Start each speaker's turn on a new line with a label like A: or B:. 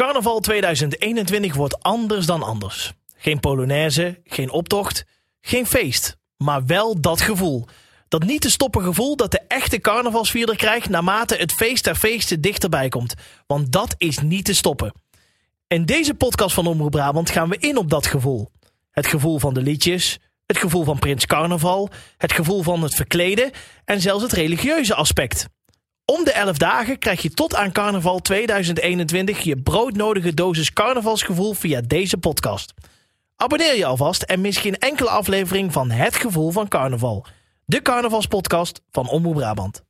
A: Carnaval 2021 wordt anders dan anders. Geen polonaise, geen optocht, geen feest. Maar wel dat gevoel. Dat niet te stoppen gevoel dat de echte carnavalsvierder krijgt naarmate het feest der feesten dichterbij komt. Want dat is niet te stoppen. In deze podcast van Omroep Brabant gaan we in op dat gevoel. Het gevoel van de liedjes, het gevoel van Prins Carnaval, het gevoel van het verkleden en zelfs het religieuze aspect. Om de 11 dagen krijg je tot aan carnaval 2021 je broodnodige dosis carnavalsgevoel via deze podcast. Abonneer je alvast en mis geen enkele aflevering van Het Gevoel van Carnaval. De carnavalspodcast van Omroep Brabant.